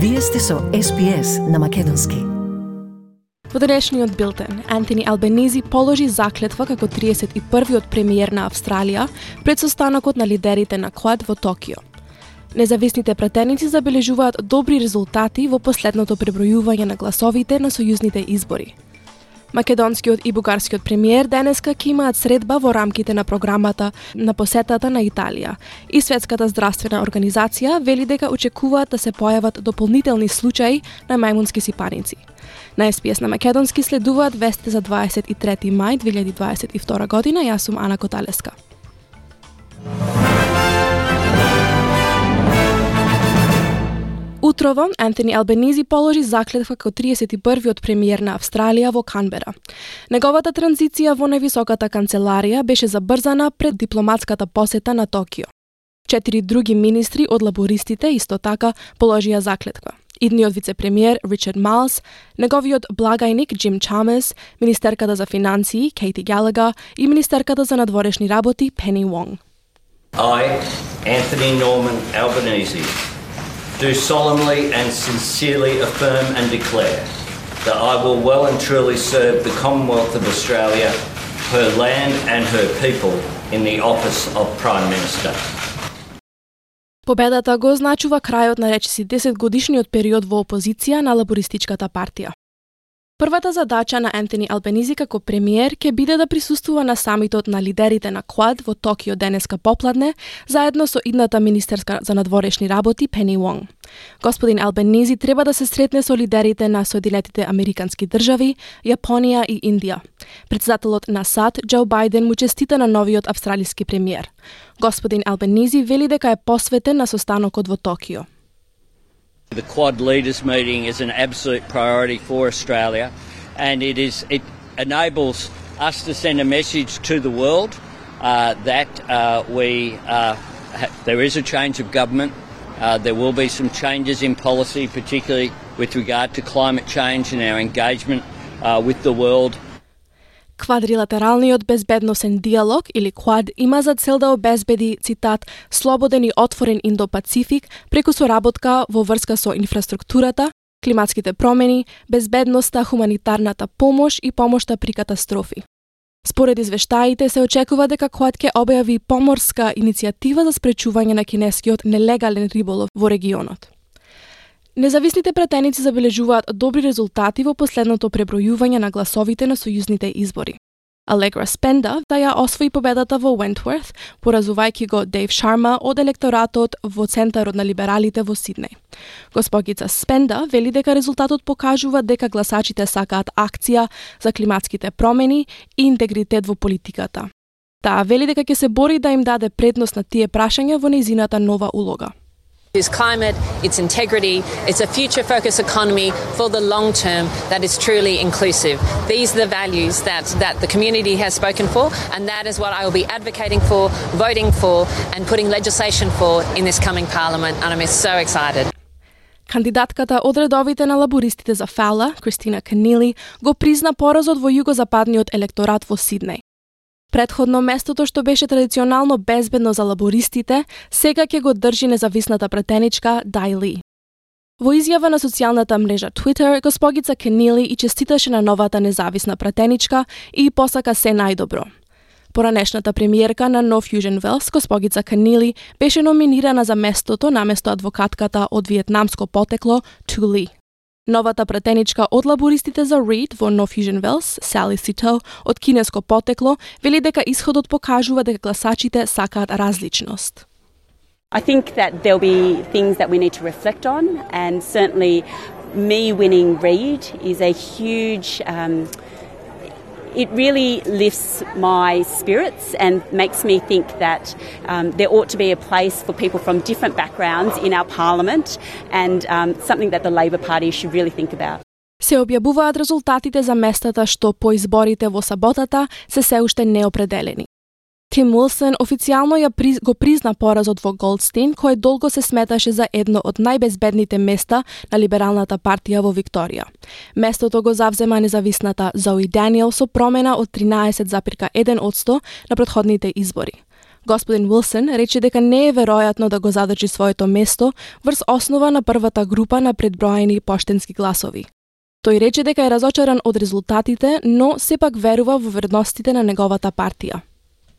Вие сте со СПС на Македонски. Во денешниот билтен, Антони Албенези положи заклетва како 31-виот премиер на Австралија пред состанокот на лидерите на Квад во Токио. Независните пратеници забележуваат добри резултати во последното пребројување на гласовите на сојузните избори. Македонскиот и бугарскиот премиер денеска ќе имаат средба во рамките на програмата на посетата на Италија. И Светската здравствена организација вели дека очекуваат да се појават дополнителни случаи на мајмунски сипаници. На СПС на Македонски следуваат вести за 23 мај 2022 година. Јас сум Ана Коталеска. Утрово, Антони Албенизи положи заклетва како 31-виот премиер на Австралија во Канбера. Неговата транзиција во невисоката канцеларија беше забрзана пред дипломатската посета на Токио. Четири други министри од лабористите исто така положија заклетва. Идниот вице-премиер Ричард Малс, неговиот благајник Джим Чамес, министерката за финансии Кейти Галага и министерката за надворешни работи Пени Вонг. I, Anthony Norman Albanese, do solemnly and sincerely affirm and declare that I will well and truly serve the Commonwealth of Australia, her land and her people in the office of Prime Minister. Победата го означува крајот на речиси 10 годишниот период во опозиција на лабористичката партија. Првата задача на Ентони Албенизи како премиер ќе биде да присуствува на самитот на лидерите на Квад во Токио денеска попладне, заедно со идната министерска за надворешни работи Пени Вонг. Господин Албенизи треба да се сретне со лидерите на Соединетите Американски држави, Јапонија и Индија. Председателот на САД, Џо Бајден, му честита на новиот австралиски премиер. Господин Албенизи вели дека е посветен на состанокот во Токио. The Quad Leaders meeting is an absolute priority for Australia, and it is it enables us to send a message to the world uh, that uh, we uh, ha- there is a change of government. Uh, there will be some changes in policy, particularly with regard to climate change and our engagement uh, with the world. Квадрилатералниот безбедносен диалог или КВАД има за цел да обезбеди, цитат, слободен и отворен Индо-Пацифик преку соработка во врска со инфраструктурата, климатските промени, безбедноста, хуманитарната помош и помошта при катастрофи. Според извештаите се очекува дека КВАД ќе објави поморска иницијатива за спречување на кинескиот нелегален риболов во регионот. Независните пратеници забележуваат добри резултати во последното пребројување на гласовите на сојузните избори. Алегра Спенда да ја освои победата во Wentworth, поразувајќи го Дейв Шарма од електоратот во Центарот на либералите во Сиднеј. Госпогица Спенда вели дека резултатот покажува дека гласачите сакаат акција за климатските промени и интегритет во политиката. Таа вели дека ќе се бори да им даде предност на тие прашања во нејзината нова улога. It's climate, it's integrity, it's a future focused economy for the long term that is truly inclusive. These are the values that, that the community has spoken for, and that is what I will be advocating for, voting for, and putting legislation for in this coming parliament. And I'm so excited. Кандидатката од редовите на лабористите за Фала, Кристина Канили, го призна поразот во југозападниот електорат во Сиднеј. Предходно местото што беше традиционално безбедно за лабористите, сега ќе го држи независната претеничка Дайли. Во изјава на социјалната мрежа Twitter, госпогица Кенили и честиташе на новата независна пратеничка и посака се најдобро. Поранешната премиерка на Нов Јужен Велс, госпогица Канили, беше номинирана за местото наместо адвокатката од виетнамско потекло Ту Ли. Новата претеничка од лабористите за Рид во No Fusion Wells, Сали Сито, од кинеско потекло, вели дека исходот покажува дека гласачите сакаат различност. I think that there'll be things that we need to reflect on, and certainly me winning Reed is a huge. Um, it really lifts my spirits and makes me think that um, there ought to be a place for people from different backgrounds in our parliament, and um, something that the Labor Party should really think about. Се објавуваат резултатите за местата што по изборите во саботата се се уште неопределени. Тим Уилсон официјално ја приз, го призна поразот во Голдстин, кој долго се сметаше за едно од најбезбедните места на либералната партија во Викторија. Местото го завзема независната Зои Даниел со промена од 13,1% на предходните избори. Господин Уилсон рече дека не е веројатно да го задржи своето место врз основа на првата група на предброени поштенски гласови. Тој рече дека е разочаран од резултатите, но сепак верува во вредностите на неговата партија.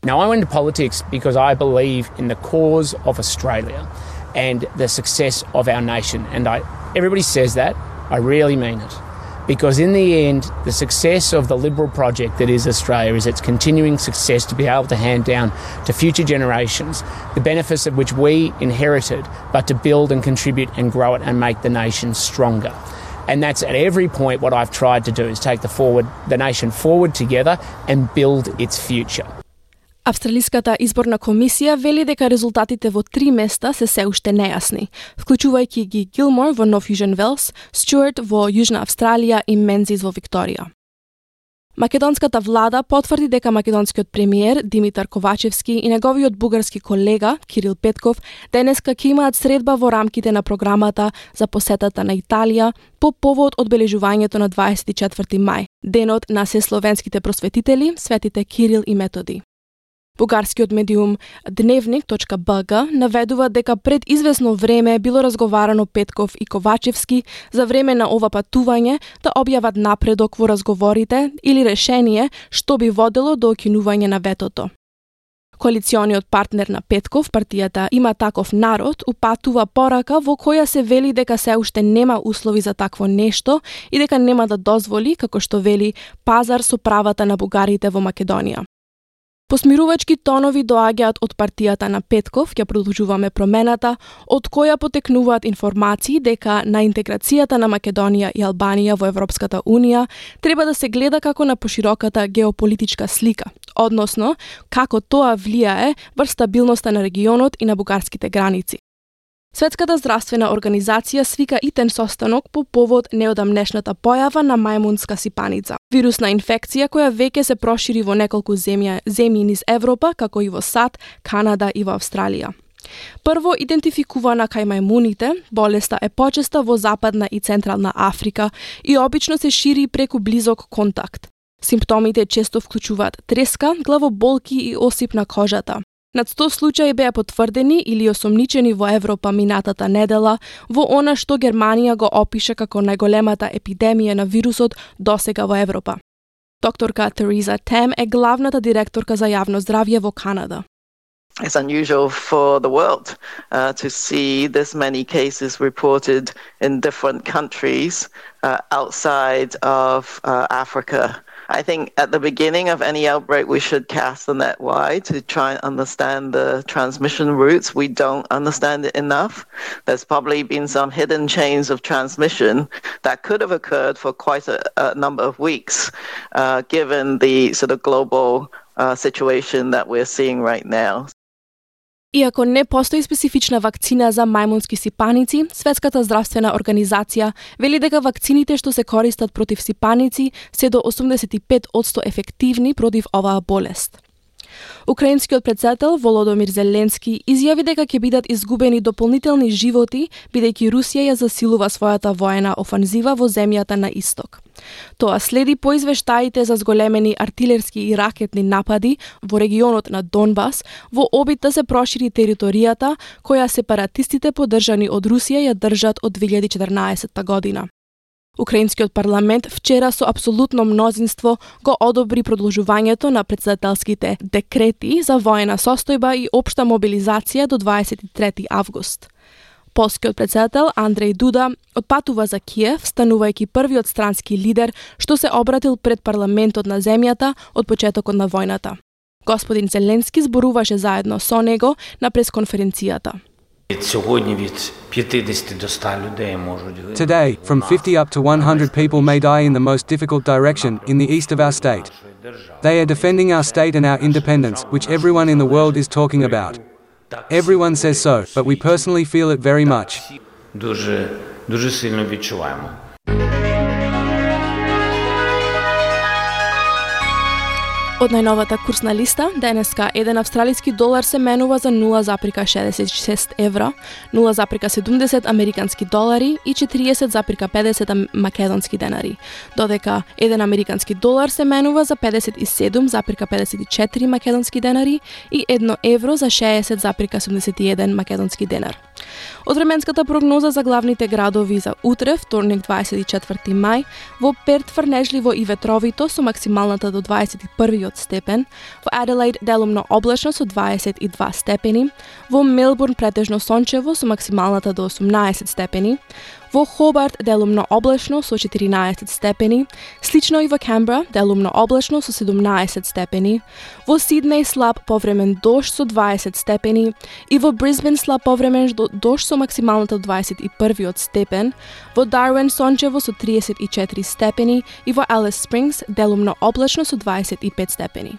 Now, I went into politics because I believe in the cause of Australia and the success of our nation. And I, everybody says that. I really mean it. Because in the end, the success of the Liberal project that is Australia is its continuing success to be able to hand down to future generations the benefits of which we inherited, but to build and contribute and grow it and make the nation stronger. And that's at every point what I've tried to do is take the forward the nation forward together and build its future. Австралиската изборна комисија вели дека резултатите во три места се се уште нејасни, вклучувајќи ги Гилмор во Нов Южен Велс, Стюарт во Јужна Австралија и Мензис во Викторија. Македонската влада потврди дека македонскиот премиер Димитар Ковачевски и неговиот бугарски колега Кирил Петков денеска ќе имаат средба во рамките на програмата за посетата на Италија по повод одбележувањето на 24 мај, денот на сесловенските просветители, светите Кирил и Методи. Бугарскиот медиум Дневник.бг наведува дека пред известно време било разговарано Петков и Ковачевски за време на ова патување да објават напредок во разговорите или решение што би водело до окинување на ветото. Коалициониот партнер на Петков, партијата Има таков народ, упатува порака во која се вели дека се уште нема услови за такво нешто и дека нема да дозволи, како што вели, пазар со правата на бугарите во Македонија. Посмирувачки тонови доаѓаат од партијата на Петков, ќе продолжуваме промената, од која потекнуваат информации дека на интеграцијата на Македонија и Албанија во Европската Унија треба да се гледа како на пошироката геополитичка слика, односно како тоа влијае врз стабилноста на регионот и на бугарските граници. Светската здравствена организација свика итен состанок по повод неодамнешната појава на мајмунска сипаница. Вирусна инфекција која веќе се прошири во неколку земја, земји низ Европа, како и во САД, Канада и во Австралија. Прво идентификувана кај мајмуните, болеста е почеста во Западна и Централна Африка и обично се шири преку близок контакт. Симптомите често вклучуваат треска, главоболки и осип на кожата. Над 100 случаи беа потврдени или осомничени во Европа минатата недела во она што Германија го опише како најголемата епидемија на вирусот досега во Европа. Докторка Тереза Тем е главната директорка за јавно здравје во Канада. It's unusual for the world uh, to see this many cases reported in different countries uh, outside of uh, Africa. I think at the beginning of any outbreak, we should cast the net wide to try and understand the transmission routes. We don't understand it enough. There's probably been some hidden chains of transmission that could have occurred for quite a, a number of weeks, uh, given the sort of global uh, situation that we're seeing right now. Иако не постои специфична вакцина за мајмунски сипаници, Светската здравствена организација вели дека вакцините што се користат против сипаници се до 85% ефективни против оваа болест. Украинскиот председател Володомир Зеленски изјави дека ќе бидат изгубени дополнителни животи бидејќи Русија ја засилува својата воена офанзива во земјата на исток. Тоа следи по извештаите за зголемени артилерски и ракетни напади во регионот на Донбас во обид да се прошири територијата која сепаратистите поддржани од Русија ја држат од 2014 година. Украинскиот парламент вчера со абсолютно мнозинство го одобри продолжувањето на председателските декрети за воена состојба и општа мобилизација до 23 август. Полскиот председател Андреј Дуда отпатува за Киев, станувајќи првиот странски лидер што се обратил пред парламентот на земјата од почетокот на војната. Господин Зеленски зборуваше заедно со него на пресконференцијата. Today, from 50 up to 100 people may die in the most difficult direction, in the east of our state. They are defending our state and our independence, which everyone in the world is talking about. Everyone says so, but we personally feel it very much. Од најновата курсна листа, денеска еден австралиски долар се менува за 0,66 евро, 0,70 американски долари и 40,50 македонски денари, додека еден американски долар се менува за 57,54 македонски денари и 1 евро за 60,71 македонски денар. Од временската прогноза за главните градови за утре, вторник 24 мај, во Перт фрнежливо и ветровито со максималната до 21 степен, во Аделаид делумно облачно со 22 степени, во Мелбурн претежно сончево со максималната до 18 степени, Во Хобарт делумно облачно со 14 степени, слично и во Камбра делумно облачно со 17 степени, во Сиднеј слаб повремен дожд со 20 степени и во Брисбен слаб повремен дожд со максималната 21 степен, во Дарвин сончево со 34 степени и во Алис Спрингс делумно облачно со 25 степени.